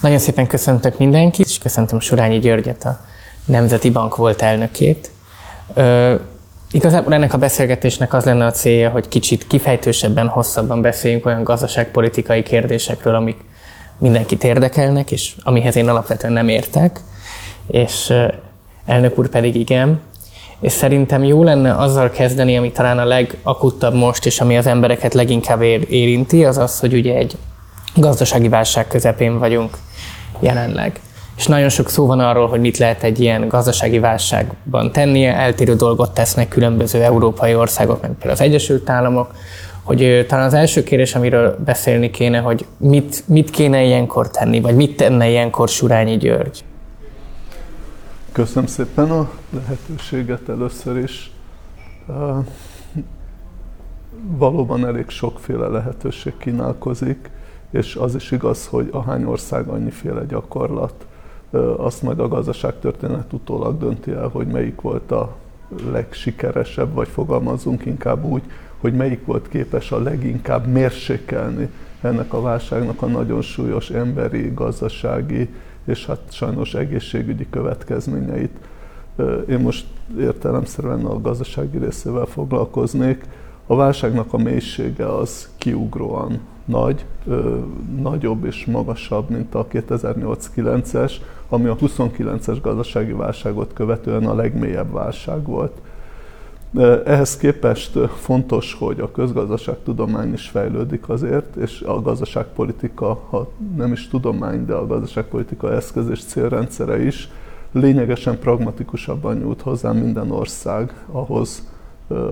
Nagyon szépen köszöntök mindenkit, és köszöntöm Surányi Györgyet, a Nemzeti Bank volt elnökét. Ö, igazából ennek a beszélgetésnek az lenne a célja, hogy kicsit kifejtősebben, hosszabban beszéljünk olyan gazdaságpolitikai kérdésekről, amik mindenkit érdekelnek, és amihez én alapvetően nem értek, és elnök úr pedig igen. És szerintem jó lenne azzal kezdeni, ami talán a legakuttabb most, és ami az embereket leginkább érinti, az az, hogy ugye egy gazdasági válság közepén vagyunk jelenleg. És nagyon sok szó van arról, hogy mit lehet egy ilyen gazdasági válságban tennie, eltérő dolgot tesznek különböző európai országok, mint például az Egyesült Államok, hogy talán az első kérdés, amiről beszélni kéne, hogy mit, mit kéne ilyenkor tenni, vagy mit tenne ilyenkor Surányi György? Köszönöm szépen a lehetőséget először is. Valóban elég sokféle lehetőség kínálkozik és az is igaz, hogy ahány ország annyiféle gyakorlat, azt majd a gazdaságtörténet utólag dönti el, hogy melyik volt a legsikeresebb, vagy fogalmazunk inkább úgy, hogy melyik volt képes a leginkább mérsékelni ennek a válságnak a nagyon súlyos emberi, gazdasági és hát sajnos egészségügyi következményeit. Én most értelemszerűen a gazdasági részével foglalkoznék. A válságnak a mélysége az kiugróan nagy, ö, nagyobb és magasabb, mint a 2008-9-es, ami a 29-es gazdasági válságot követően a legmélyebb válság volt. Ehhez képest fontos, hogy a közgazdaságtudomány is fejlődik azért, és a gazdaságpolitika, ha nem is tudomány, de a gazdaságpolitika eszköz és célrendszere is lényegesen pragmatikusabban nyújt hozzá minden ország ahhoz,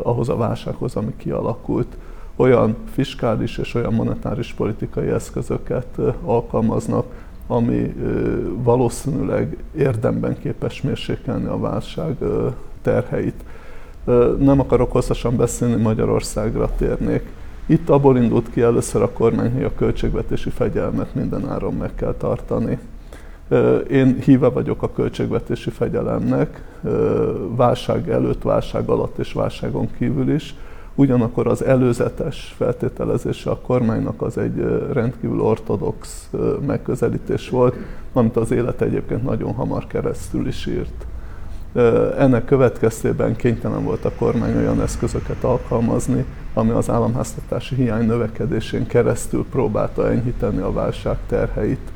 ahhoz a válsághoz, ami kialakult olyan fiskális és olyan monetáris politikai eszközöket alkalmaznak, ami valószínűleg érdemben képes mérsékelni a válság terheit. Nem akarok hosszasan beszélni, Magyarországra térnék. Itt abból indult ki először a kormány, hogy a költségvetési fegyelmet minden áron meg kell tartani. Én híve vagyok a költségvetési fegyelemnek, válság előtt, válság alatt és válságon kívül is Ugyanakkor az előzetes feltételezése a kormánynak az egy rendkívül ortodox megközelítés volt, amit az élet egyébként nagyon hamar keresztül is írt. Ennek következtében kénytelen volt a kormány olyan eszközöket alkalmazni, ami az államháztatási hiány növekedésén keresztül próbálta enyhíteni a válság terheit.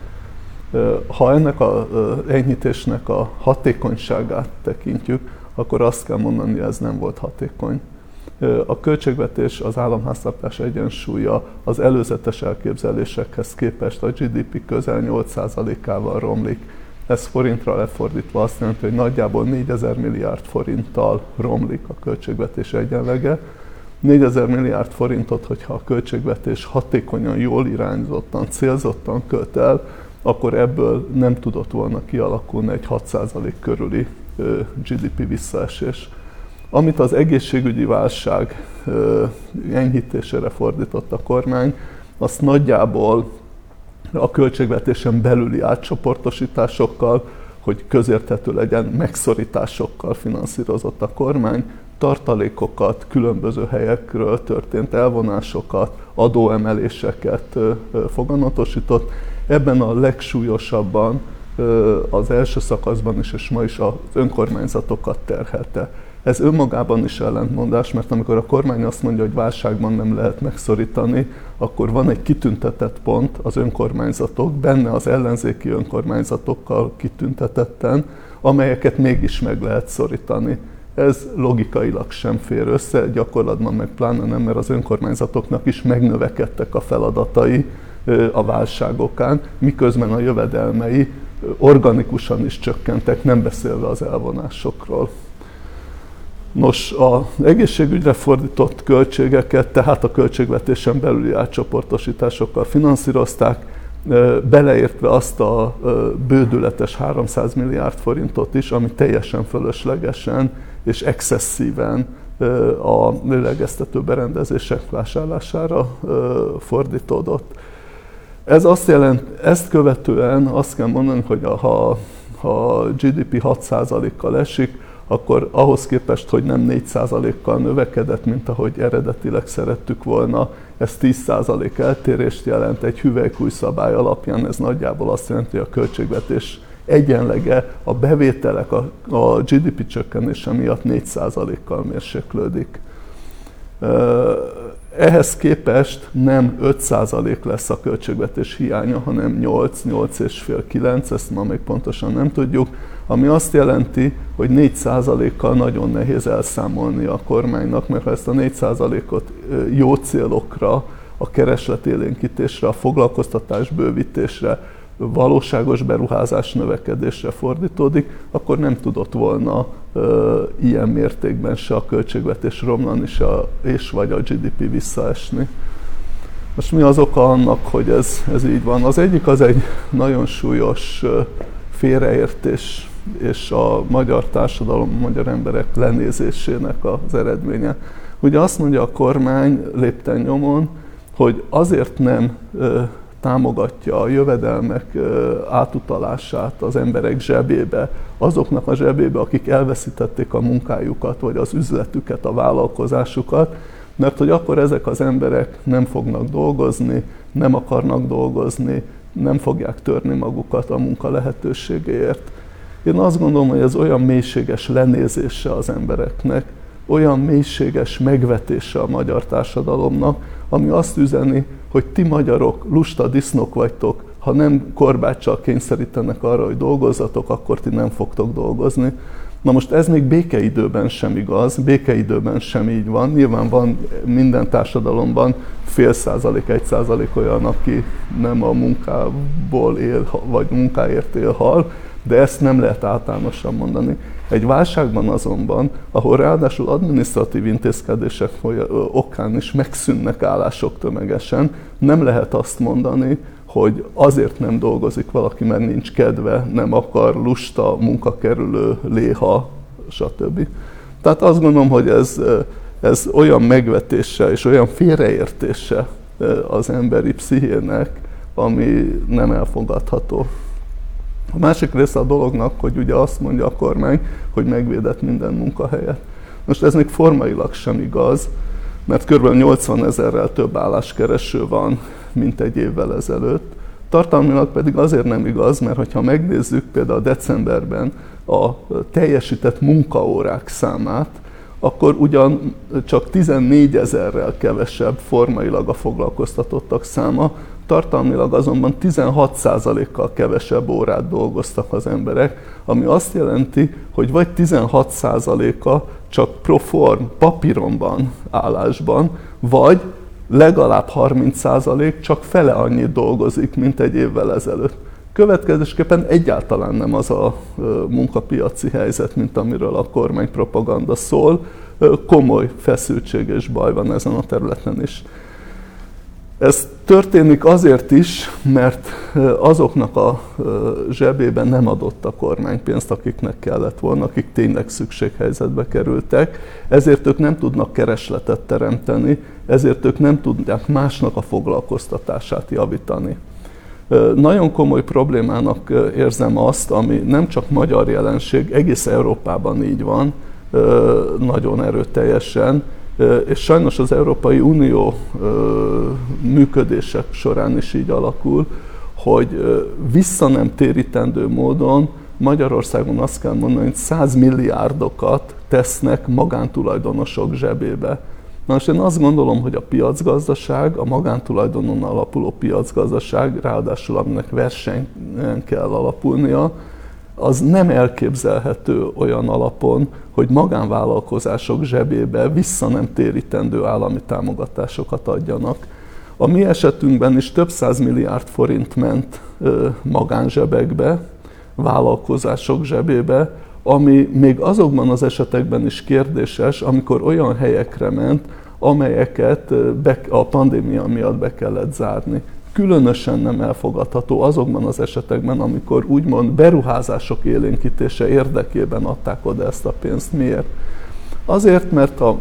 Ha ennek az enyhítésnek a hatékonyságát tekintjük, akkor azt kell mondani, ez nem volt hatékony. A költségvetés, az államháztartás egyensúlya az előzetes elképzelésekhez képest a GDP közel 8%-ával romlik. Ez forintra lefordítva azt jelenti, hogy nagyjából 4000 milliárd forinttal romlik a költségvetés egyenlege. 4000 milliárd forintot, hogyha a költségvetés hatékonyan, jól irányzottan, célzottan költ el, akkor ebből nem tudott volna kialakulni egy 6% körüli GDP visszaesés. Amit az egészségügyi válság enyhítésére fordított a kormány, azt nagyjából a költségvetésen belüli átcsoportosításokkal, hogy közérthető legyen, megszorításokkal finanszírozott a kormány, tartalékokat, különböző helyekről történt elvonásokat, adóemeléseket foganatosított. Ebben a legsúlyosabban az első szakaszban is, és ma is az önkormányzatokat terhelte. Ez önmagában is ellentmondás, mert amikor a kormány azt mondja, hogy válságban nem lehet megszorítani, akkor van egy kitüntetett pont az önkormányzatok, benne az ellenzéki önkormányzatokkal kitüntetetten, amelyeket mégis meg lehet szorítani. Ez logikailag sem fér össze, gyakorlatban meg pláne nem, mert az önkormányzatoknak is megnövekedtek a feladatai a válságokán, miközben a jövedelmei organikusan is csökkentek, nem beszélve az elvonásokról. Nos, az egészségügyre fordított költségeket, tehát a költségvetésen belüli átcsoportosításokkal finanszírozták, beleértve azt a bődületes 300 milliárd forintot is, ami teljesen fölöslegesen és excesszíven a lélegeztető berendezések vásárlására fordítódott. Ez azt jelent, ezt követően azt kell mondani, hogy ha, ha GDP 6%-kal esik, akkor ahhoz képest, hogy nem 4%-kal növekedett, mint ahogy eredetileg szerettük volna, ez 10% eltérést jelent. Egy hüvelykúj szabály alapján ez nagyjából azt jelenti, hogy a költségvetés egyenlege a bevételek, a, a GDP csökkenése miatt 4%-kal mérséklődik. Ehhez képest nem 5% lesz a költségvetés hiánya, hanem 8, 8,5-9, ezt ma még pontosan nem tudjuk, ami azt jelenti, hogy 4%-kal nagyon nehéz elszámolni a kormánynak, mert ha ezt a 4%-ot jó célokra, a keresletélénkítésre, a foglalkoztatás bővítésre, valóságos beruházás növekedésre fordítódik, akkor nem tudott volna ö, ilyen mértékben se a költségvetés romlani, se a, és vagy a GDP visszaesni. Most mi az oka annak, hogy ez, ez így van? Az egyik az egy nagyon súlyos félreértés és a magyar társadalom, a magyar emberek lenézésének az eredménye. Ugye azt mondja a kormány lépten nyomon, hogy azért nem támogatja a jövedelmek átutalását az emberek zsebébe, azoknak a zsebébe, akik elveszítették a munkájukat, vagy az üzletüket, a vállalkozásukat, mert hogy akkor ezek az emberek nem fognak dolgozni, nem akarnak dolgozni, nem fogják törni magukat a munka lehetőségéért. Én azt gondolom, hogy ez olyan mélységes lenézése az embereknek, olyan mélységes megvetése a magyar társadalomnak, ami azt üzeni, hogy ti magyarok lusta disznok vagytok, ha nem korbáccsal kényszerítenek arra, hogy dolgozzatok, akkor ti nem fogtok dolgozni. Na most ez még békeidőben sem igaz, békeidőben sem így van. Nyilván van minden társadalomban fél százalék, egy százalék olyan, aki nem a munkából él, vagy munkáért él hal, de ezt nem lehet általánosan mondani. Egy válságban azonban, ahol ráadásul adminisztratív intézkedések okán is megszűnnek állások tömegesen, nem lehet azt mondani, hogy azért nem dolgozik valaki, mert nincs kedve, nem akar, lusta, munkakerülő, léha, stb. Tehát azt gondolom, hogy ez, ez olyan megvetése és olyan félreértése az emberi pszichének, ami nem elfogadható. A másik része a dolognak, hogy ugye azt mondja a kormány, hogy megvédett minden munkahelyet. Most ez még formailag sem igaz, mert kb. 80 ezerrel több álláskereső van, mint egy évvel ezelőtt. Tartalmilag pedig azért nem igaz, mert ha megnézzük például decemberben a teljesített munkaórák számát, akkor ugyan csak 14 ezerrel kevesebb formailag a foglalkoztatottak száma, tartalmilag azonban 16%-kal kevesebb órát dolgoztak az emberek, ami azt jelenti, hogy vagy 16%-a csak proform, papíronban, állásban, vagy legalább 30% csak fele annyit dolgozik, mint egy évvel ezelőtt. Következésképpen egyáltalán nem az a munkapiaci helyzet, mint amiről a kormánypropaganda szól. Komoly feszültség és baj van ezen a területen is. Ez történik azért is, mert azoknak a zsebében nem adott a kormány pénzt, akiknek kellett volna, akik tényleg szükséghelyzetbe kerültek, ezért ők nem tudnak keresletet teremteni, ezért ők nem tudják másnak a foglalkoztatását javítani. Nagyon komoly problémának érzem azt, ami nem csak magyar jelenség, egész Európában így van, nagyon erőteljesen, és sajnos az Európai Unió működések során is így alakul, hogy vissza nem térítendő módon Magyarországon azt kell mondani, hogy 100 milliárdokat tesznek magántulajdonosok zsebébe. Na most én azt gondolom, hogy a piacgazdaság, a magántulajdonon alapuló piacgazdaság, ráadásul aminek versenyen kell alapulnia, az nem elképzelhető olyan alapon, hogy magánvállalkozások zsebébe vissza nem térítendő állami támogatásokat adjanak. A mi esetünkben is több száz milliárd forint ment magánzsebekbe, vállalkozások zsebébe, ami még azokban az esetekben is kérdéses, amikor olyan helyekre ment, amelyeket a pandémia miatt be kellett zárni különösen nem elfogadható azokban az esetekben, amikor úgymond beruházások élénkítése érdekében adták oda ezt a pénzt. Miért? Azért, mert a,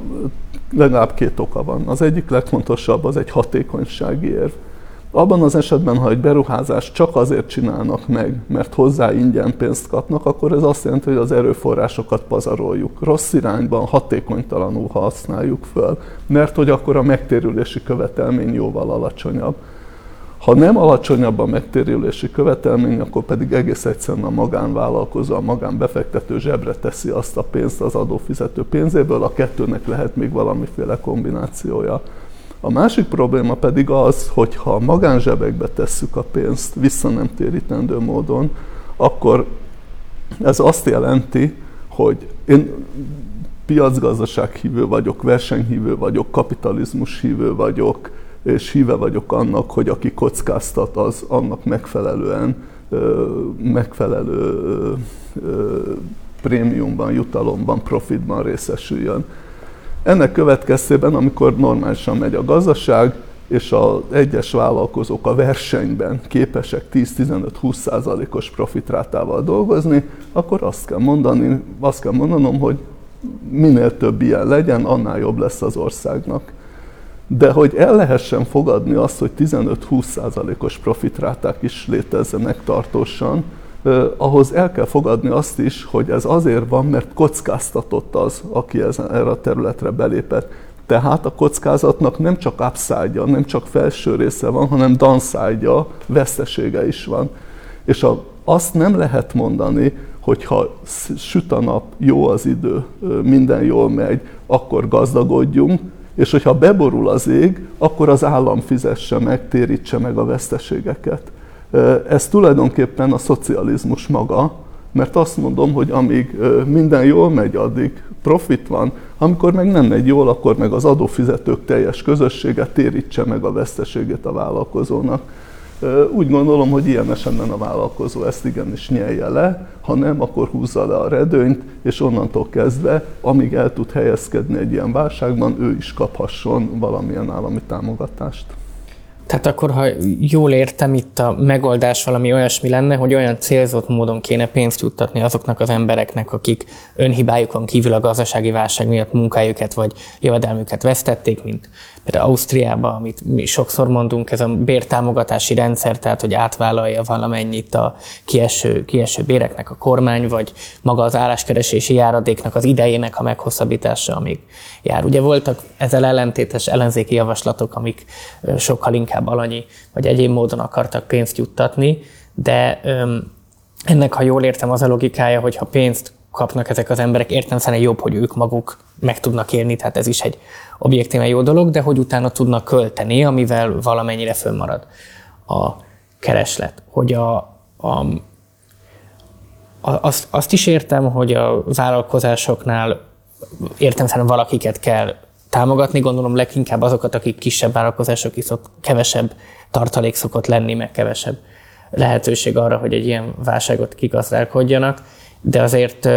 legalább két oka van. Az egyik legfontosabb az egy hatékonysági érv. Abban az esetben, ha egy beruházást csak azért csinálnak meg, mert hozzá ingyen pénzt kapnak, akkor ez azt jelenti, hogy az erőforrásokat pazaroljuk. Rossz irányban, hatékonytalanul használjuk föl, mert hogy akkor a megtérülési követelmény jóval alacsonyabb. Ha nem alacsonyabb a megtérülési követelmény, akkor pedig egész egyszerűen a magánvállalkozó, a magánbefektető zsebre teszi azt a pénzt az adófizető pénzéből, a kettőnek lehet még valamiféle kombinációja. A másik probléma pedig az, hogy ha magánzsebekbe tesszük a pénzt vissza nem térítendő módon, akkor ez azt jelenti, hogy én piacgazdaság hívő vagyok, versenyhívő vagyok, kapitalizmus hívő vagyok, és híve vagyok annak, hogy aki kockáztat, az annak megfelelően megfelelő prémiumban, jutalomban, profitban részesüljön. Ennek következtében, amikor normálisan megy a gazdaság, és az egyes vállalkozók a versenyben képesek 10-15-20%-os profitrátával dolgozni, akkor azt kell mondani, azt kell mondanom, hogy minél több ilyen legyen, annál jobb lesz az országnak. De hogy el lehessen fogadni azt, hogy 15-20%-os profitráták is létezzenek tartósan, ahhoz el kell fogadni azt is, hogy ez azért van, mert kockáztatott az, aki ezen, erre a területre belépett. Tehát a kockázatnak nem csak upside nem csak felső része van, hanem downside vesztesége is van. És a, azt nem lehet mondani, hogy ha süt a nap, jó az idő, minden jól megy, akkor gazdagodjunk, és hogyha beborul az ég, akkor az állam fizesse meg, térítse meg a veszteségeket. Ez tulajdonképpen a szocializmus maga, mert azt mondom, hogy amíg minden jól megy, addig profit van, amikor meg nem megy jól, akkor meg az adófizetők teljes közössége térítse meg a veszteségét a vállalkozónak. Úgy gondolom, hogy ilyen esetben a vállalkozó ezt igenis nyelje le, ha nem, akkor húzza le a redőnyt, és onnantól kezdve, amíg el tud helyezkedni egy ilyen válságban, ő is kaphasson valamilyen állami támogatást. Tehát akkor, ha jól értem, itt a megoldás valami olyasmi lenne, hogy olyan célzott módon kéne pénzt juttatni azoknak az embereknek, akik önhibájukon kívül a gazdasági válság miatt munkájukat vagy jövedelmüket vesztették, mint például Ausztriában, amit mi sokszor mondunk, ez a bértámogatási rendszer, tehát hogy átvállalja valamennyit a kieső, kieső béreknek a kormány, vagy maga az álláskeresési járadéknak az idejének a meghosszabbítása, amíg jár. Ugye voltak ezzel ellentétes ellenzéki javaslatok, amik sokkal inkább alanyi, vagy egyéb módon akartak pénzt juttatni, de ennek, ha jól értem, az a logikája, hogy ha pénzt kapnak ezek az emberek, értem szerint jobb, hogy ők maguk meg tudnak élni, tehát ez is egy objektíven jó dolog, de hogy utána tudnak költeni, amivel valamennyire fönnmarad a kereslet. Hogy a, a, azt, azt is értem, hogy a vállalkozásoknál értem szerint valakiket kell támogatni, gondolom leginkább azokat, akik kisebb vállalkozások, viszont kevesebb tartalék szokott lenni, meg kevesebb lehetőség arra, hogy egy ilyen válságot kigazdálkodjanak, de azért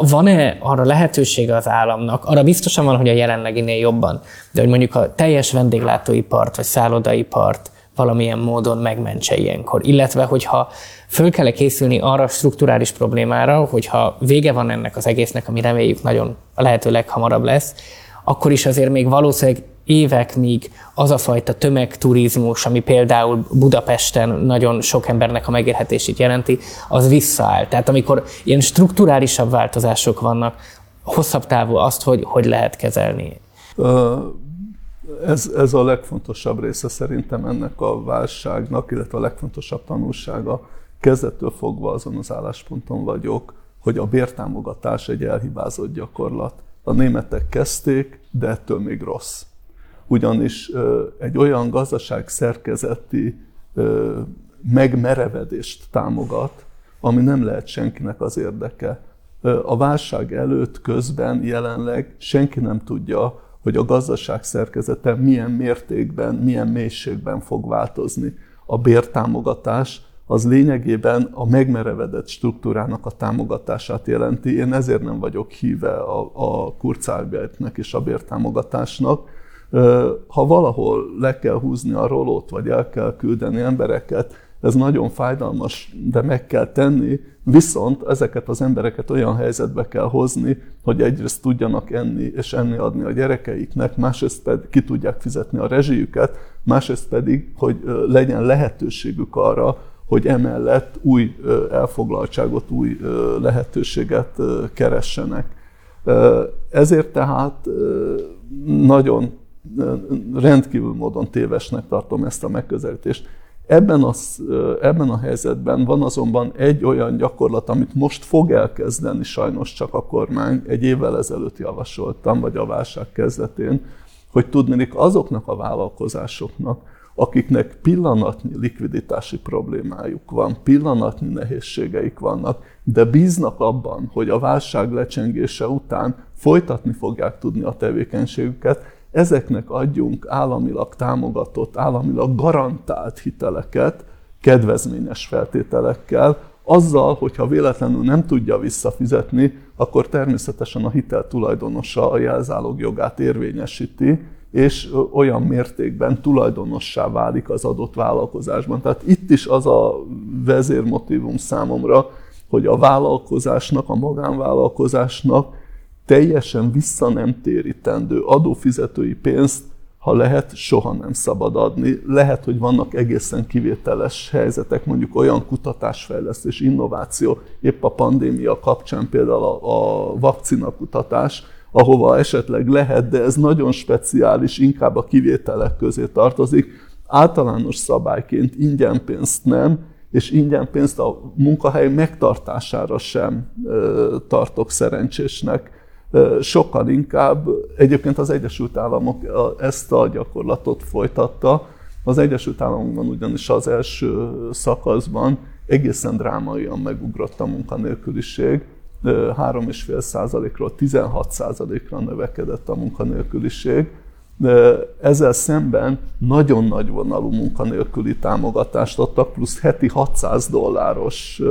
van-e arra lehetősége az államnak? Arra biztosan van, hogy a jelenleginél jobban, de hogy mondjuk a teljes vendéglátóipart vagy szállodaipart valamilyen módon megmentse ilyenkor. Illetve, hogyha föl kell készülni arra a strukturális problémára, hogyha vége van ennek az egésznek, ami reméljük nagyon a lehető leghamarabb lesz, akkor is azért még valószínűleg évek, míg az a fajta tömegturizmus, ami például Budapesten nagyon sok embernek a megélhetését jelenti, az visszaáll. Tehát amikor ilyen strukturálisabb változások vannak, hosszabb távú azt, hogy hogy lehet kezelni? Ez, ez a legfontosabb része szerintem ennek a válságnak, illetve a legfontosabb tanulsága. Kezdettől fogva azon az állásponton vagyok, hogy a bértámogatás egy elhibázott gyakorlat. A németek kezdték, de ettől még rossz ugyanis egy olyan gazdaság szerkezeti megmerevedést támogat, ami nem lehet senkinek az érdeke. A válság előtt, közben, jelenleg senki nem tudja, hogy a gazdaság szerkezete milyen mértékben, milyen mélységben fog változni. A bértámogatás az lényegében a megmerevedett struktúrának a támogatását jelenti. Én ezért nem vagyok híve a, a Kurzarbeitnek és a bértámogatásnak, Ha valahol le kell húzni a rolót, vagy el kell küldeni embereket, ez nagyon fájdalmas, de meg kell tenni, viszont ezeket az embereket olyan helyzetbe kell hozni, hogy egyrészt tudjanak enni és enni adni a gyerekeiknek, másrészt pedig ki tudják fizetni a rezsijüket, másrészt pedig, hogy legyen lehetőségük arra, hogy emellett új elfoglaltságot, új lehetőséget keressenek. Ezért tehát nagyon rendkívül módon tévesnek tartom ezt a megközelítést. Ebben, az, ebben a helyzetben van azonban egy olyan gyakorlat, amit most fog elkezdeni sajnos csak a kormány, egy évvel ezelőtt javasoltam, vagy a válság kezdetén, hogy tudnék azoknak a vállalkozásoknak, akiknek pillanatnyi likviditási problémájuk van, pillanatnyi nehézségeik vannak, de bíznak abban, hogy a válság lecsengése után folytatni fogják tudni a tevékenységüket, ezeknek adjunk államilag támogatott, államilag garantált hiteleket, kedvezményes feltételekkel, azzal, hogyha véletlenül nem tudja visszafizetni, akkor természetesen a hitel tulajdonosa a jelzálog jogát érvényesíti, és olyan mértékben tulajdonossá válik az adott vállalkozásban. Tehát itt is az a vezérmotívum számomra, hogy a vállalkozásnak, a magánvállalkozásnak teljesen vissza nem térítendő adófizetői pénzt, ha lehet, soha nem szabad adni. Lehet, hogy vannak egészen kivételes helyzetek, mondjuk olyan kutatásfejlesztés, innováció, épp a pandémia kapcsán például a, a vakcina kutatás, ahova esetleg lehet, de ez nagyon speciális, inkább a kivételek közé tartozik. Általános szabályként ingyen pénzt nem, és ingyen pénzt a munkahely megtartására sem tartok szerencsésnek. Sokkal inkább, egyébként az Egyesült Államok ezt a gyakorlatot folytatta, az Egyesült Államokban ugyanis az első szakaszban egészen drámaian megugrott a munkanélküliség, 3,5 százalékról 16 százalékra növekedett a munkanélküliség. Ezzel szemben nagyon nagy vonalú munkanélküli támogatást adtak, plusz heti 600 dolláros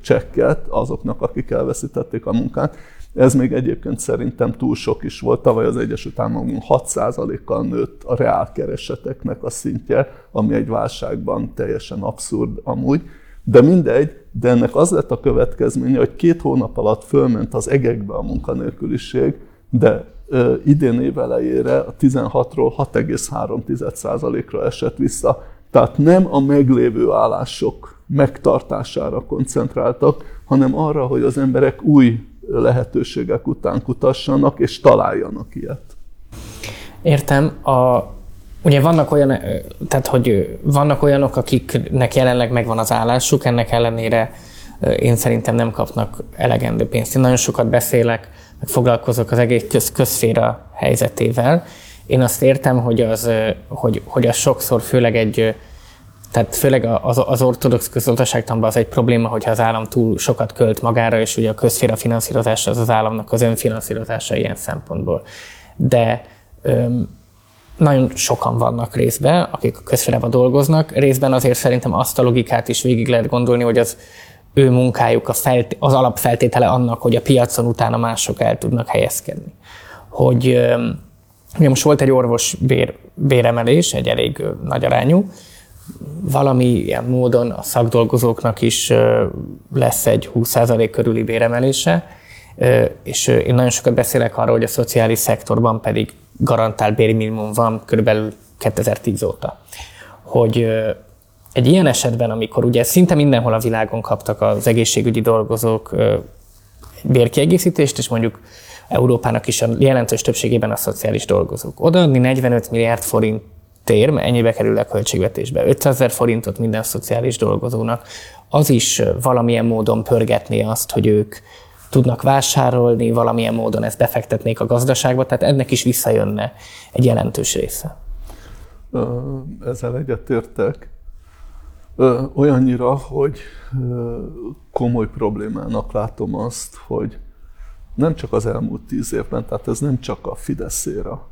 csekket azoknak, akik elveszítették a munkát. Ez még egyébként szerintem túl sok is volt. Tavaly az Egyesült Államokban 6%-kal nőtt a reálkereseteknek a szintje, ami egy válságban teljesen abszurd amúgy. De mindegy, de ennek az lett a következménye, hogy két hónap alatt fölment az egekbe a munkanélküliség, de ö, idén év elejére a 16-ról 6,3%-ra esett vissza. Tehát nem a meglévő állások megtartására koncentráltak, hanem arra, hogy az emberek új lehetőségek után kutassanak és találjanak ilyet. Értem. A, Ugye vannak olyan, tehát hogy vannak olyanok, akiknek jelenleg megvan az állásuk, ennek ellenére én szerintem nem kapnak elegendő pénzt. Én nagyon sokat beszélek, meg foglalkozok az egész köz, közféra helyzetével. Én azt értem, hogy az, hogy, hogy az sokszor főleg egy, tehát főleg az, az ortodox közgazdaságtanban az egy probléma, hogyha az állam túl sokat költ magára, és ugye a közféra finanszírozása az az államnak az önfinanszírozása ilyen szempontból. De öm, nagyon sokan vannak részben, akik a közférában dolgoznak. Részben azért szerintem azt a logikát is végig lehet gondolni, hogy az ő munkájuk a felt, az alapfeltétele annak, hogy a piacon utána mások el tudnak helyezkedni. Hogy ugye most volt egy orvos bér, béremelés, egy elég nagy arányú, valami ilyen módon a szakdolgozóknak is lesz egy 20% körüli béremelése, és én nagyon sokat beszélek arról, hogy a szociális szektorban pedig garantált minimum van körülbelül 2010 óta. Hogy egy ilyen esetben, amikor ugye szinte mindenhol a világon kaptak az egészségügyi dolgozók bérkiegészítést, és mondjuk Európának is a jelentős többségében a szociális dolgozók. Odaadni 45 milliárd forint tér, ennyibe kerül a költségvetésbe, 500 ezer forintot minden szociális dolgozónak, az is valamilyen módon pörgetné azt, hogy ők tudnak vásárolni, valamilyen módon ezt befektetnék a gazdaságba, tehát ennek is visszajönne egy jelentős része. Ezzel egyetértek. Olyannyira, hogy komoly problémának látom azt, hogy nem csak az elmúlt tíz évben, tehát ez nem csak a Fideszéra,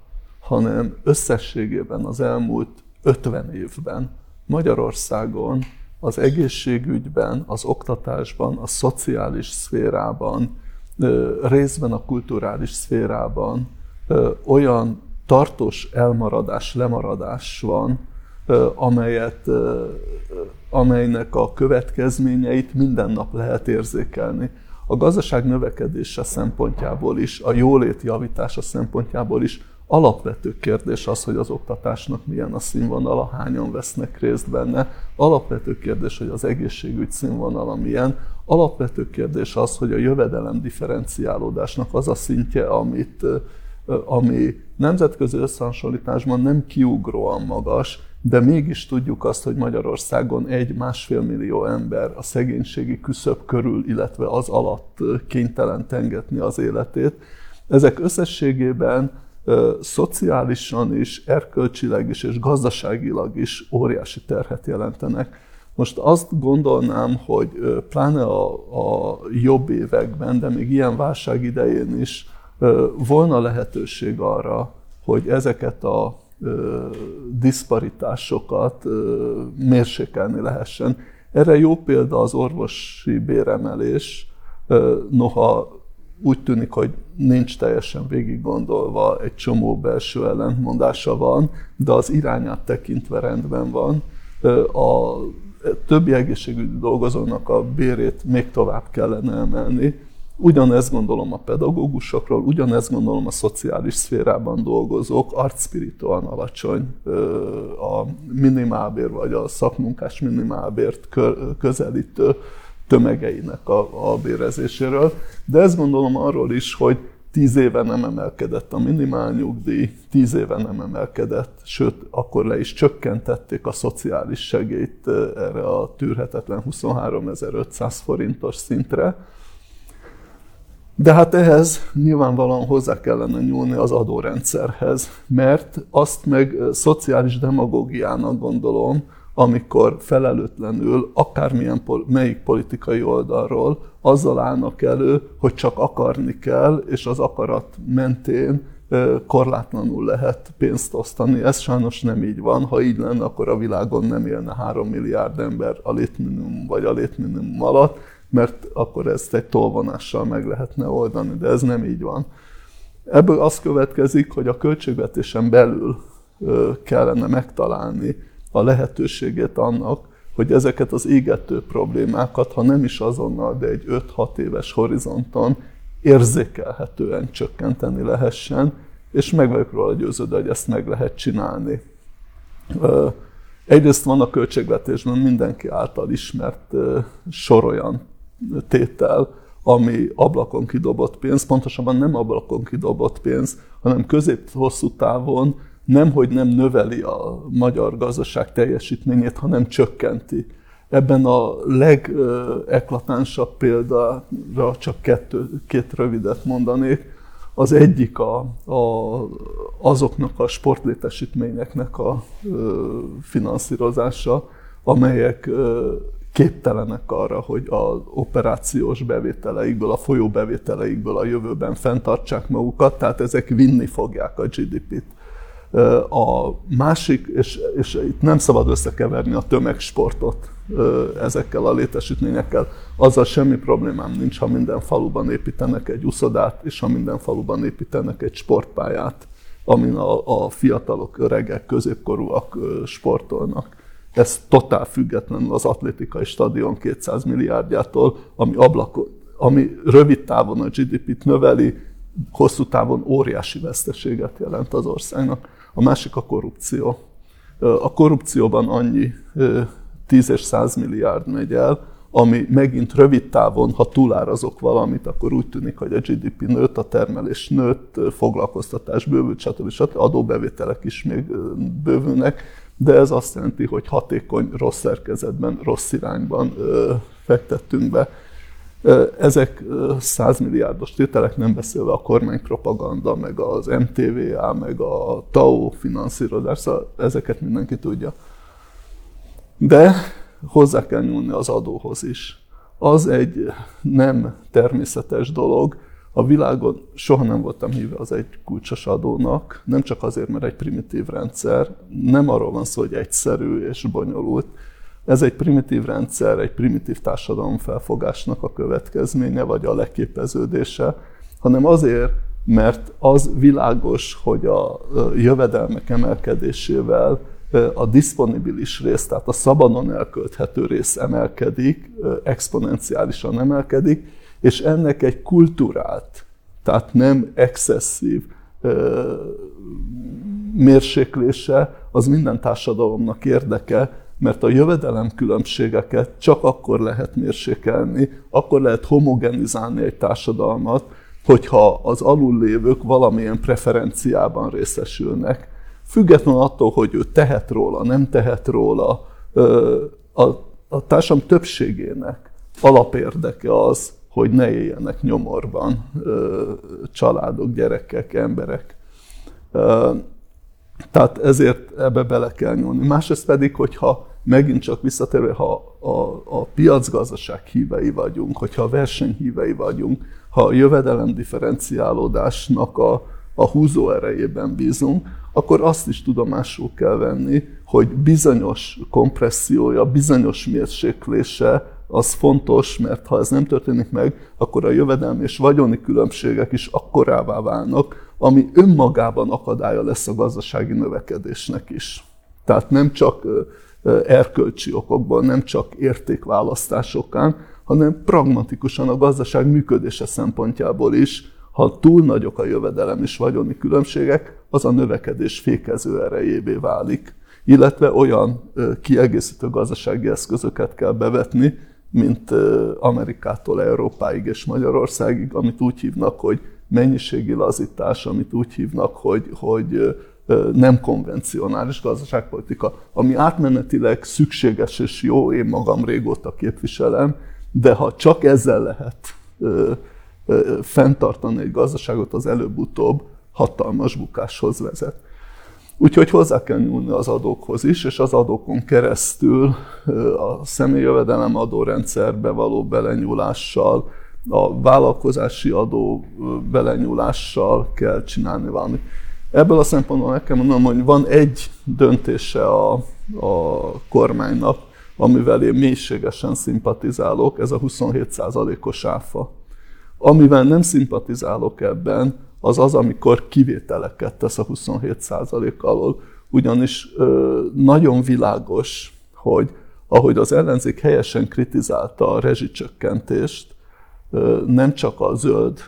hanem összességében az elmúlt 50 évben Magyarországon az egészségügyben, az oktatásban, a szociális szférában, részben a kulturális szférában olyan tartós elmaradás, lemaradás van, amelyet, amelynek a következményeit minden nap lehet érzékelni. A gazdaság növekedése szempontjából is, a jólét javítása szempontjából is alapvető kérdés az, hogy az oktatásnak milyen a színvonala, hányan vesznek részt benne. Alapvető kérdés, hogy az egészségügy színvonala milyen. Alapvető kérdés az, hogy a jövedelem differenciálódásnak az a szintje, amit, ami nemzetközi összehasonlításban nem kiugróan magas, de mégis tudjuk azt, hogy Magyarországon egy-másfél millió ember a szegénységi küszöb körül, illetve az alatt kénytelen tengetni az életét. Ezek összességében szociálisan is, erkölcsileg is és gazdaságilag is óriási terhet jelentenek. Most azt gondolnám, hogy pláne a, a jobb években, de még ilyen válság idején is volna lehetőség arra, hogy ezeket a diszparitásokat mérsékelni lehessen. Erre jó példa az orvosi béremelés, noha úgy tűnik, hogy nincs teljesen végig gondolva, egy csomó belső ellentmondása van, de az irányát tekintve rendben van. A többi egészségügyi dolgozónak a bérét még tovább kellene emelni. Ugyanezt gondolom a pedagógusokról, ugyanezt gondolom a szociális szférában dolgozók, arcspirituálan alacsony a minimálbér vagy a szakmunkás minimálbért közelítő tömegeinek a, a bérezéséről, de ezt gondolom arról is, hogy tíz éve nem emelkedett a minimálnyugdíj, tíz éve nem emelkedett, sőt, akkor le is csökkentették a szociális segélyt erre a tűrhetetlen 23.500 forintos szintre. De hát ehhez nyilvánvalóan hozzá kellene nyúlni az adórendszerhez, mert azt meg szociális demagógiának gondolom, amikor felelőtlenül, akármilyen melyik politikai oldalról azzal állnak elő, hogy csak akarni kell, és az akarat mentén korlátlanul lehet pénzt osztani. Ez sajnos nem így van. Ha így lenne, akkor a világon nem élne 3 milliárd ember a létminimum vagy a létminimum alatt, mert akkor ezt egy tolvonással meg lehetne oldani, de ez nem így van. Ebből az következik, hogy a költségvetésen belül kellene megtalálni a lehetőségét annak, hogy ezeket az égető problémákat, ha nem is azonnal, de egy 5-6 éves horizonton érzékelhetően csökkenteni lehessen, és meg vagyok róla győződve, hogy ezt meg lehet csinálni. Egyrészt van a költségvetésben mindenki által ismert sor olyan tétel, ami ablakon kidobott pénz, pontosabban nem ablakon kidobott pénz, hanem közép-hosszú távon nem, hogy nem növeli a magyar gazdaság teljesítményét, hanem csökkenti. Ebben a legeklatánsabb példára csak kettő, két rövidet mondanék. Az egyik a, a, azoknak a sportlétesítményeknek a ö, finanszírozása, amelyek ö, képtelenek arra, hogy az operációs bevételeikből, a folyó bevételeikből a jövőben fenntartsák magukat, tehát ezek vinni fogják a GDP-t. A másik, és, és itt nem szabad összekeverni a tömegsportot ezekkel a létesítményekkel, azzal semmi problémám nincs, ha minden faluban építenek egy uszodát, és ha minden faluban építenek egy sportpályát, amin a, a fiatalok, öregek, középkorúak sportolnak. Ez totál függetlenül az atlétikai stadion 200 milliárdjától, ami, ablakon, ami rövid távon a GDP-t növeli, hosszú távon óriási veszteséget jelent az országnak. A másik a korrupció. A korrupcióban annyi 10 és 100 milliárd megy el, ami megint rövid távon, ha túlárazok valamit, akkor úgy tűnik, hogy a GDP nőtt, a termelés nőtt, foglalkoztatás bővült, stb. stb. adóbevételek is még bővülnek, de ez azt jelenti, hogy hatékony, rossz szerkezetben, rossz irányban fektettünk be. Ezek 100 milliárdos tételek, nem beszélve a kormánypropaganda, meg az MTVA, meg a TAO finanszírozás, szóval ezeket mindenki tudja. De hozzá kell nyúlni az adóhoz is. Az egy nem természetes dolog. A világon soha nem voltam híve az egy kulcsos adónak, nem csak azért, mert egy primitív rendszer, nem arról van szó, hogy egyszerű és bonyolult, ez egy primitív rendszer, egy primitív társadalom felfogásnak a következménye, vagy a leképeződése, hanem azért, mert az világos, hogy a jövedelmek emelkedésével a disponibilis rész, tehát a szabadon elkölthető rész emelkedik, exponenciálisan emelkedik, és ennek egy kulturált, tehát nem excesszív mérséklése az minden társadalomnak érdeke, mert a jövedelem különbségeket csak akkor lehet mérsékelni, akkor lehet homogenizálni egy társadalmat, hogyha az alullévők valamilyen preferenciában részesülnek. Függetlenül attól, hogy ő tehet róla, nem tehet róla, a, a társam többségének alapérdeke az, hogy ne éljenek nyomorban családok, gyerekek, emberek. Tehát ezért ebbe bele kell nyúlni. Másrészt pedig, hogyha megint csak visszatérve, ha a, a piacgazdaság hívei vagyunk, hogyha a verseny hívei vagyunk, ha a jövedelem differenciálódásnak a, a húzó erejében bízunk, akkor azt is tudomásul kell venni, hogy bizonyos kompressziója, bizonyos mérséklése az fontos, mert ha ez nem történik meg, akkor a jövedelmi és vagyoni különbségek is akkorává válnak, ami önmagában akadálya lesz a gazdasági növekedésnek is. Tehát nem csak erkölcsi okokból, nem csak értékválasztásokán, hanem pragmatikusan a gazdaság működése szempontjából is, ha túl nagyok a jövedelem és vagyoni különbségek, az a növekedés fékező erejévé válik. Illetve olyan kiegészítő gazdasági eszközöket kell bevetni, mint Amerikától Európáig és Magyarországig, amit úgy hívnak, hogy mennyiségi lazítás, amit úgy hívnak, hogy, hogy nem konvencionális gazdaságpolitika, ami átmenetileg szükséges és jó, én magam régóta képviselem, de ha csak ezzel lehet ö, ö, fenntartani egy gazdaságot, az előbb-utóbb hatalmas bukáshoz vezet. Úgyhogy hozzá kell nyúlni az adókhoz is, és az adókon keresztül a személyjövedelem adórendszerbe való belenyúlással, a vállalkozási adó belenyúlással kell csinálni valamit. Ebből a szempontból meg kell mondanom, hogy van egy döntése a, a kormánynak, amivel én mélységesen szimpatizálok, ez a 27%-os áfa. Amivel nem szimpatizálok ebben, az az, amikor kivételeket tesz a 27% alól. Ugyanis ö, nagyon világos, hogy ahogy az ellenzék helyesen kritizálta a rezsicsökkentést, nem csak a zöld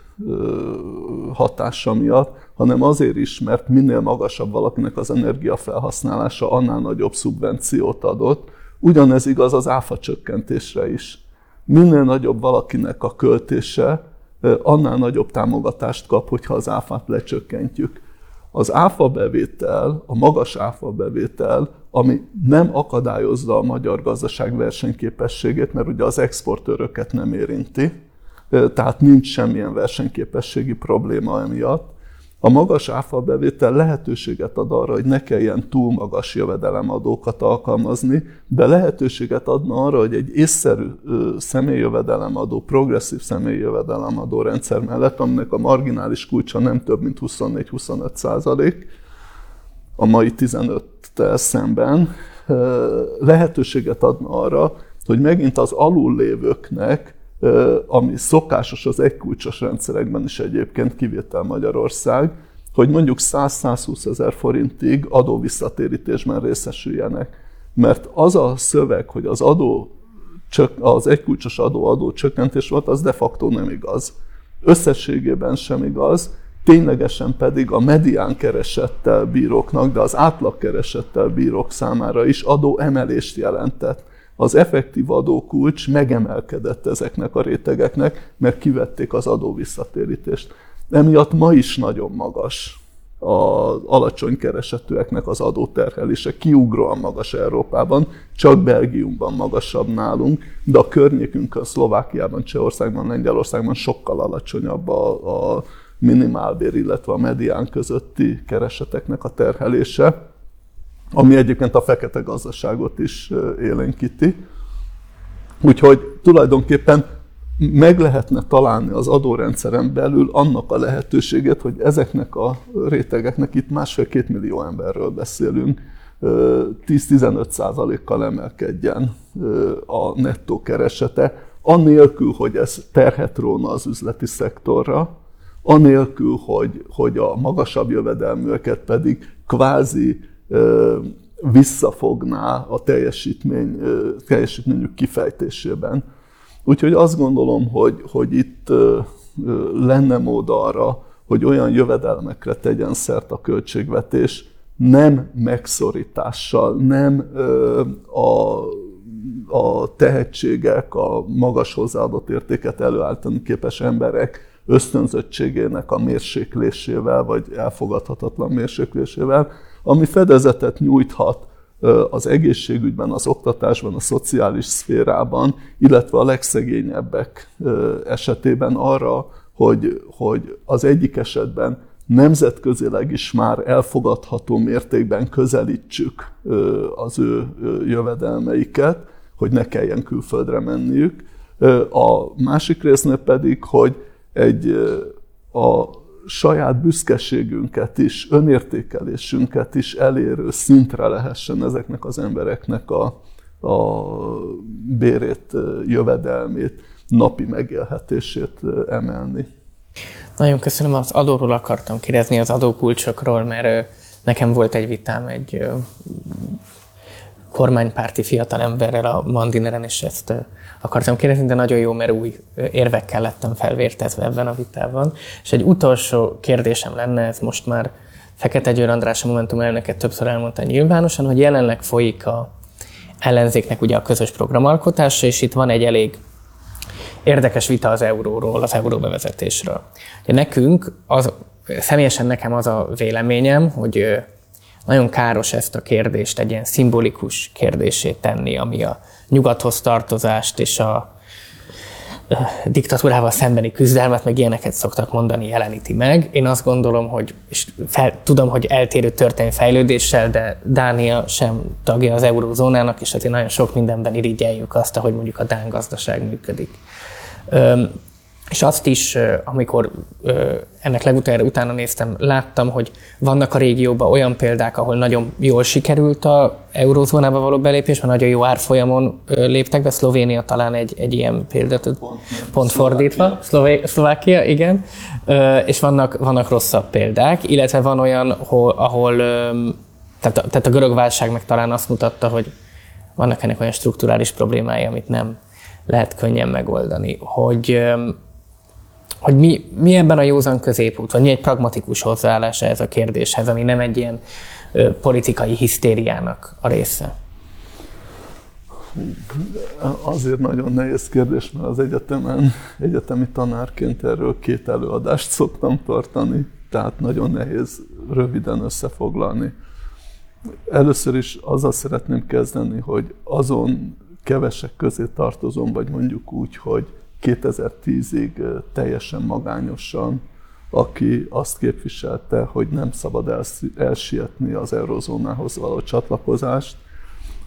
hatása miatt, hanem azért is, mert minél magasabb valakinek az energiafelhasználása, annál nagyobb szubvenciót adott. Ugyanez igaz az áfa csökkentésre is. Minél nagyobb valakinek a költése, annál nagyobb támogatást kap, hogyha az áfát lecsökkentjük. Az áfa bevétel, a magas áfa bevétel, ami nem akadályozza a magyar gazdaság versenyképességét, mert ugye az exportőröket nem érinti, tehát nincs semmilyen versenyképességi probléma emiatt, a magas áfa bevétel lehetőséget ad arra, hogy ne kelljen túl magas jövedelemadókat alkalmazni, de lehetőséget adna arra, hogy egy észszerű személyjövedelemadó, progresszív személyjövedelemadó rendszer mellett, aminek a marginális kulcsa nem több, mint 24-25 százalék, a mai 15-tel szemben, lehetőséget adna arra, hogy megint az alullévőknek ami szokásos az egykulcsos rendszerekben is egyébként, kivétel Magyarország, hogy mondjuk 100-120 ezer forintig adóvisszatérítésben részesüljenek. Mert az a szöveg, hogy az adó az egykulcsos adó adó csökkentés volt, az de facto nem igaz. Összességében sem igaz, ténylegesen pedig a medián keresettel bíróknak, de az átlag keresettel bírók számára is adó emelést jelentett az effektív adókulcs megemelkedett ezeknek a rétegeknek, mert kivették az adó visszatérítést. Emiatt ma is nagyon magas az alacsony keresetűeknek az adóterhelése, kiugróan magas Európában, csak Belgiumban magasabb nálunk, de a környékünkön, Szlovákiában, Csehországban, Lengyelországban sokkal alacsonyabb a, a minimálbér, illetve a medián közötti kereseteknek a terhelése ami egyébként a fekete gazdaságot is élénkíti. Úgyhogy tulajdonképpen meg lehetne találni az adórendszeren belül annak a lehetőséget, hogy ezeknek a rétegeknek itt másfél-két millió emberről beszélünk, 10-15 százalékkal emelkedjen a nettó keresete, annélkül, hogy ez terhet róna az üzleti szektorra, anélkül, hogy, hogy a magasabb jövedelműeket pedig kvázi visszafogná a teljesítmény, teljesítményük kifejtésében. Úgyhogy azt gondolom, hogy, hogy itt lenne mód arra, hogy olyan jövedelmekre tegyen szert a költségvetés, nem megszorítással, nem a, a tehetségek, a magas hozzáadott értéket előállítani képes emberek ösztönzöttségének a mérséklésével, vagy elfogadhatatlan mérséklésével, ami fedezetet nyújthat az egészségügyben, az oktatásban, a szociális szférában, illetve a legszegényebbek esetében arra, hogy, hogy az egyik esetben nemzetközileg is már elfogadható mértékben közelítsük az ő jövedelmeiket, hogy ne kelljen külföldre menniük. A másik résznél pedig, hogy egy a saját büszkeségünket is, önértékelésünket is elérő szintre lehessen ezeknek az embereknek a, a bérét, jövedelmét, napi megélhetését emelni. Nagyon köszönöm, az adóról akartam kérdezni, az adókulcsokról, mert nekem volt egy vitám egy kormánypárti fiatalemberrel a Mandineren, és ezt akartam kérdezni, de nagyon jó, mert új érvekkel lettem felvértezve ebben a vitában. És egy utolsó kérdésem lenne, ez most már Fekete Győr András a Momentum elnöket többször elmondta nyilvánosan, hogy jelenleg folyik a ellenzéknek ugye a közös programalkotása, és itt van egy elég érdekes vita az euróról, az euró bevezetésről. Ugye nekünk, az, személyesen nekem az a véleményem, hogy nagyon káros ezt a kérdést egy ilyen szimbolikus kérdését tenni, ami a nyugathoz tartozást és a diktatúrával szembeni küzdelmet, meg ilyeneket szoktak mondani, jeleníti meg. Én azt gondolom, hogy, és fel, tudom, hogy eltérő történelmi fejlődéssel, de Dánia sem tagja az eurózónának, és azért nagyon sok mindenben irigyeljük azt, ahogy mondjuk a Dán gazdaság működik. És azt is, amikor ennek legutoljára utána néztem, láttam, hogy vannak a régióban olyan példák, ahol nagyon jól sikerült a eurózónába való belépés, mert nagyon jó árfolyamon léptek be. Szlovénia talán egy, egy ilyen példát, pont, pont fordítva. Szlové, Szlovákia, igen. És vannak, vannak rosszabb példák, illetve van olyan, ahol, ahol tehát, a, tehát a görög válság meg talán azt mutatta, hogy vannak ennek olyan strukturális problémái, amit nem lehet könnyen megoldani. Hogy hogy mi, mi ebben a józan középút, vagy mi egy pragmatikus hozzáállása ez a kérdéshez, ami nem egy ilyen ö, politikai hisztériának a része? Azért nagyon nehéz kérdés, mert az egyetemen, egyetemi tanárként erről két előadást szoktam tartani, tehát nagyon nehéz röviden összefoglalni. Először is azzal szeretném kezdeni, hogy azon kevesek közé tartozom, vagy mondjuk úgy, hogy 2010-ig teljesen magányosan, aki azt képviselte, hogy nem szabad elsietni az eurozónához való csatlakozást,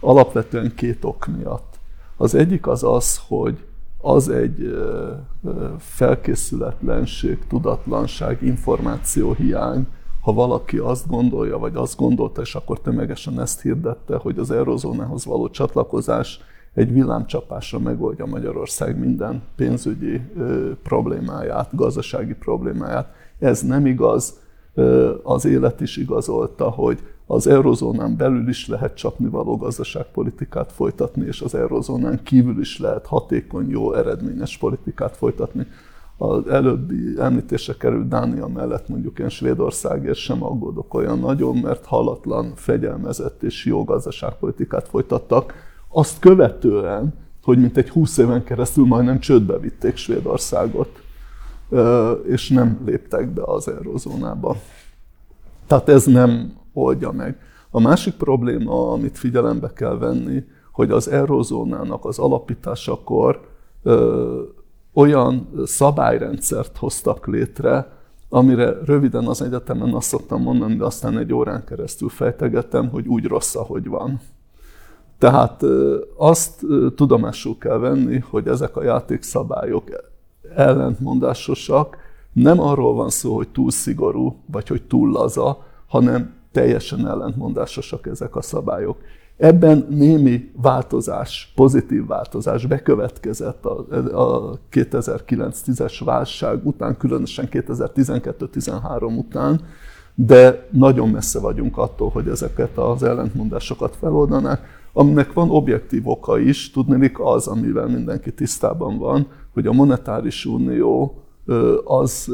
alapvetően két ok miatt. Az egyik az az, hogy az egy felkészületlenség, tudatlanság, információhiány, ha valaki azt gondolja, vagy azt gondolta, és akkor tömegesen ezt hirdette, hogy az eurozónához való csatlakozás egy villámcsapásra megoldja Magyarország minden pénzügyi problémáját, gazdasági problémáját. Ez nem igaz. Az élet is igazolta, hogy az eurozónán belül is lehet csapnivaló gazdaságpolitikát folytatni, és az eurozónán kívül is lehet hatékony, jó, eredményes politikát folytatni. Az előbbi említésre került Dánia mellett mondjuk én Svédországért sem aggódok olyan nagyon, mert halatlan, fegyelmezett és jó gazdaságpolitikát folytattak azt követően, hogy mint egy 20 éven keresztül majdnem csődbe vitték Svédországot, és nem léptek be az eurozónába. Tehát ez nem oldja meg. A másik probléma, amit figyelembe kell venni, hogy az eurozónának az alapításakor ö, olyan szabályrendszert hoztak létre, amire röviden az egyetemen azt szoktam mondani, de aztán egy órán keresztül fejtegettem, hogy úgy rossz, ahogy van. Tehát azt tudomásul kell venni, hogy ezek a játékszabályok ellentmondásosak, nem arról van szó, hogy túl szigorú, vagy hogy túl laza, hanem teljesen ellentmondásosak ezek a szabályok. Ebben némi változás, pozitív változás bekövetkezett a, a 2009-10-es válság után, különösen 2012-13 után, de nagyon messze vagyunk attól, hogy ezeket az ellentmondásokat feloldanák. Aminek van objektív oka is, tudnélik az, amivel mindenki tisztában van, hogy a monetáris unió az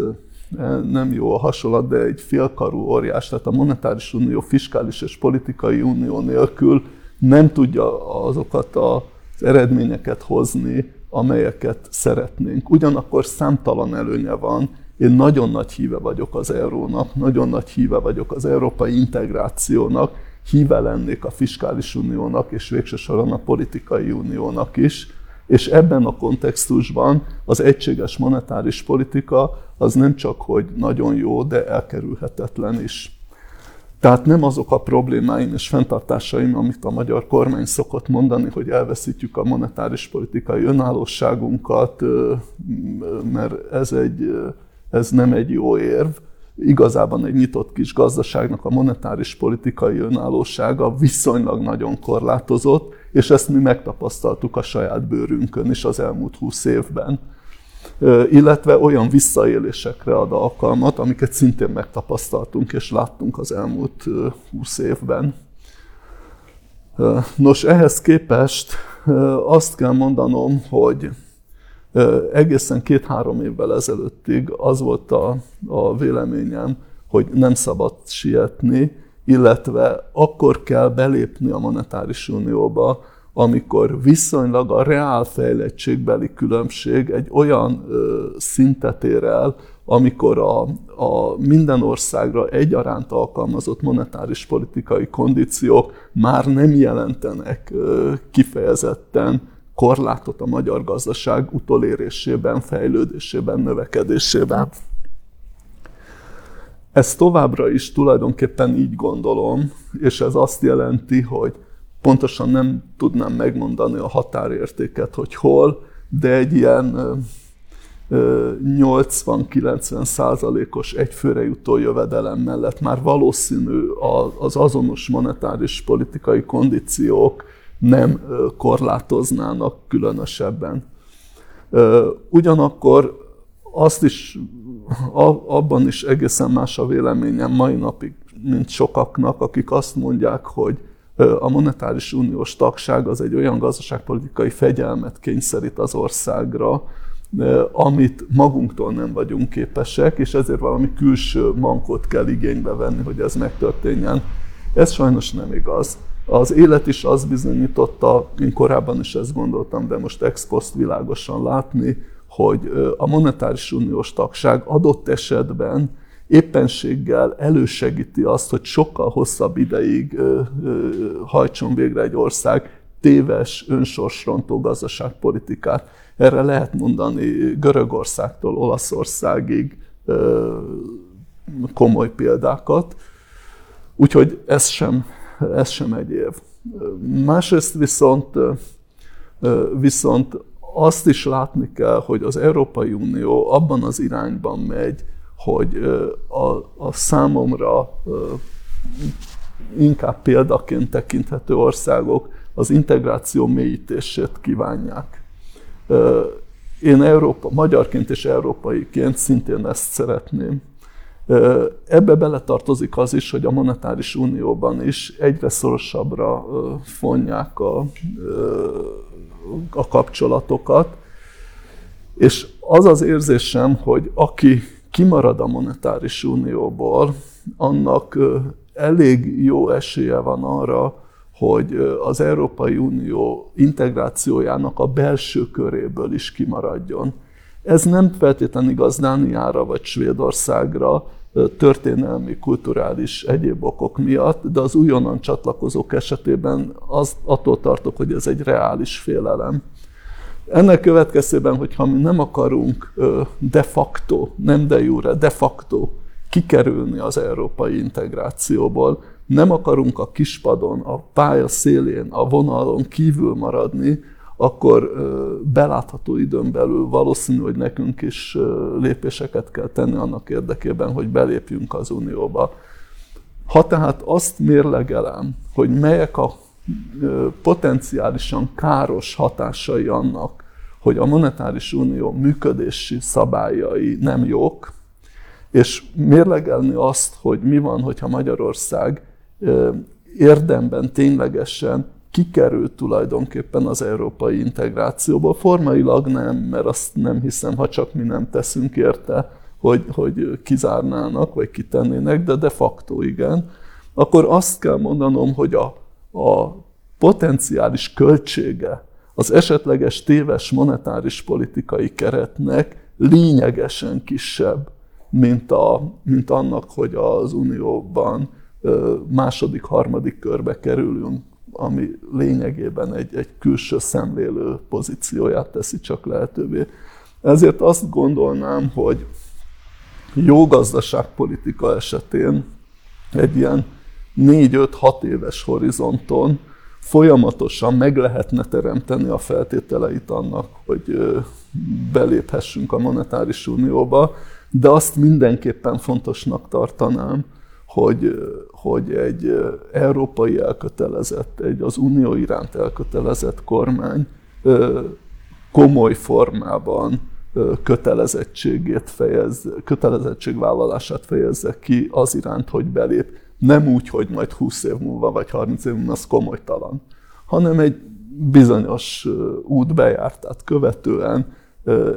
nem jó a hasonlat, de egy félkarú óriás, tehát a monetáris unió fiskális és politikai unió nélkül nem tudja azokat az eredményeket hozni, amelyeket szeretnénk. Ugyanakkor számtalan előnye van. Én nagyon nagy híve vagyok az eurónak, nagyon nagy híve vagyok az európai integrációnak, híve lennék a fiskális uniónak, és végső soron a politikai uniónak is. És ebben a kontextusban az egységes monetáris politika az nem csak, hogy nagyon jó, de elkerülhetetlen is. Tehát nem azok a problémáim és fenntartásaim, amit a magyar kormány szokott mondani, hogy elveszítjük a monetáris politikai önállóságunkat, mert ez, egy, ez nem egy jó érv. Igazában egy nyitott kis gazdaságnak a monetáris politikai önállósága viszonylag nagyon korlátozott, és ezt mi megtapasztaltuk a saját bőrünkön is az elmúlt húsz évben illetve olyan visszaélésekre ad alkalmat, amiket szintén megtapasztaltunk és láttunk az elmúlt 20 évben. Nos, ehhez képest azt kell mondanom, hogy egészen két-három évvel ezelőttig az volt a, a véleményem, hogy nem szabad sietni, illetve akkor kell belépni a monetáris unióba, amikor viszonylag a reál fejlettségbeli különbség egy olyan ö, szintet ér el, amikor a, a minden országra egyaránt alkalmazott monetáris politikai kondíciók már nem jelentenek ö, kifejezetten korlátot a magyar gazdaság utolérésében, fejlődésében, növekedésében. Ez továbbra is tulajdonképpen így gondolom, és ez azt jelenti, hogy pontosan nem tudnám megmondani a határértéket, hogy hol, de egy ilyen 80-90 százalékos egyfőre jutó jövedelem mellett már valószínű az azonos monetáris politikai kondíciók nem korlátoznának különösebben. Ugyanakkor azt is, abban is egészen más a véleményem mai napig, mint sokaknak, akik azt mondják, hogy a monetáris uniós tagság az egy olyan gazdaságpolitikai fegyelmet kényszerít az országra, amit magunktól nem vagyunk képesek, és ezért valami külső mankot kell igénybe venni, hogy ez megtörténjen. Ez sajnos nem igaz. Az élet is az bizonyította, én korábban is ezt gondoltam, de most ex post világosan látni, hogy a monetáris uniós tagság adott esetben éppenséggel elősegíti azt, hogy sokkal hosszabb ideig hajtson végre egy ország téves, önsorsrontó gazdaságpolitikát. Erre lehet mondani Görögországtól Olaszországig komoly példákat. Úgyhogy ez sem, ez sem egy év. Másrészt viszont, viszont azt is látni kell, hogy az Európai Unió abban az irányban megy, hogy a, a számomra inkább példaként tekinthető országok az integráció mélyítését kívánják. Én Európa, magyarként és európaiként szintén ezt szeretném. Ebbe beletartozik az is, hogy a monetáris unióban is egyre szorosabbra fonják a, a kapcsolatokat, és az az érzésem, hogy aki kimarad a monetáris unióból, annak elég jó esélye van arra, hogy az Európai Unió integrációjának a belső köréből is kimaradjon. Ez nem feltétlenül igaz Dániára vagy Svédországra, történelmi, kulturális egyéb okok miatt, de az újonnan csatlakozók esetében az, attól tartok, hogy ez egy reális félelem. Ennek következtében, hogyha mi nem akarunk de facto, nem de jure, de facto kikerülni az európai integrációból, nem akarunk a kispadon, a pálya szélén, a vonalon kívül maradni, akkor belátható időn belül valószínű, hogy nekünk is lépéseket kell tenni annak érdekében, hogy belépjünk az Unióba. Ha tehát azt mérlegelem, hogy melyek a potenciálisan káros hatásai annak, hogy a monetáris unió működési szabályai nem jók, és mérlegelni azt, hogy mi van, hogyha Magyarország érdemben ténylegesen kikerült tulajdonképpen az európai integrációból. Formailag nem, mert azt nem hiszem, ha csak mi nem teszünk érte, hogy, hogy kizárnának, vagy kitennének, de de facto igen. Akkor azt kell mondanom, hogy a, a potenciális költsége az esetleges téves monetáris politikai keretnek lényegesen kisebb, mint, a, mint annak, hogy az Unióban második, harmadik körbe kerülünk, ami lényegében egy, egy külső szemlélő pozícióját teszi csak lehetővé. Ezért azt gondolnám, hogy jó gazdaságpolitika esetén egy ilyen 4-5-6 éves horizonton folyamatosan meg lehetne teremteni a feltételeit annak, hogy beléphessünk a monetáris unióba, de azt mindenképpen fontosnak tartanám, hogy, hogy egy európai elkötelezett, egy az unió iránt elkötelezett kormány komoly formában kötelezettségét fejez, kötelezettségvállalását fejezze ki az iránt, hogy belép. Nem úgy, hogy majd 20 év múlva vagy 30 év múlva az komolytalan, hanem egy bizonyos út bejártát követően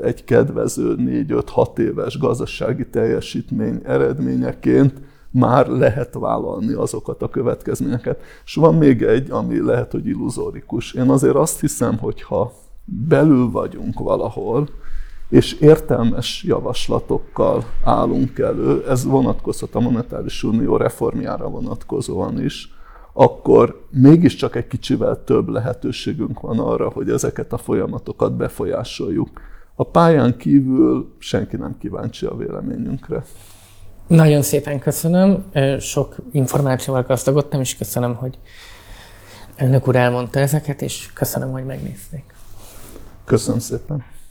egy kedvező 4-5-6 éves gazdasági teljesítmény eredményeként már lehet vállalni azokat a következményeket. És van még egy, ami lehet, hogy illuzórikus. Én azért azt hiszem, hogy ha belül vagyunk valahol, és értelmes javaslatokkal állunk elő, ez vonatkozhat a monetáris unió reformjára vonatkozóan is, akkor mégiscsak egy kicsivel több lehetőségünk van arra, hogy ezeket a folyamatokat befolyásoljuk. A pályán kívül senki nem kíváncsi a véleményünkre. Nagyon szépen köszönöm, sok információval gazdagodtam, és köszönöm, hogy elnök úr elmondta ezeket, és köszönöm, hogy megnézték. Köszönöm szépen.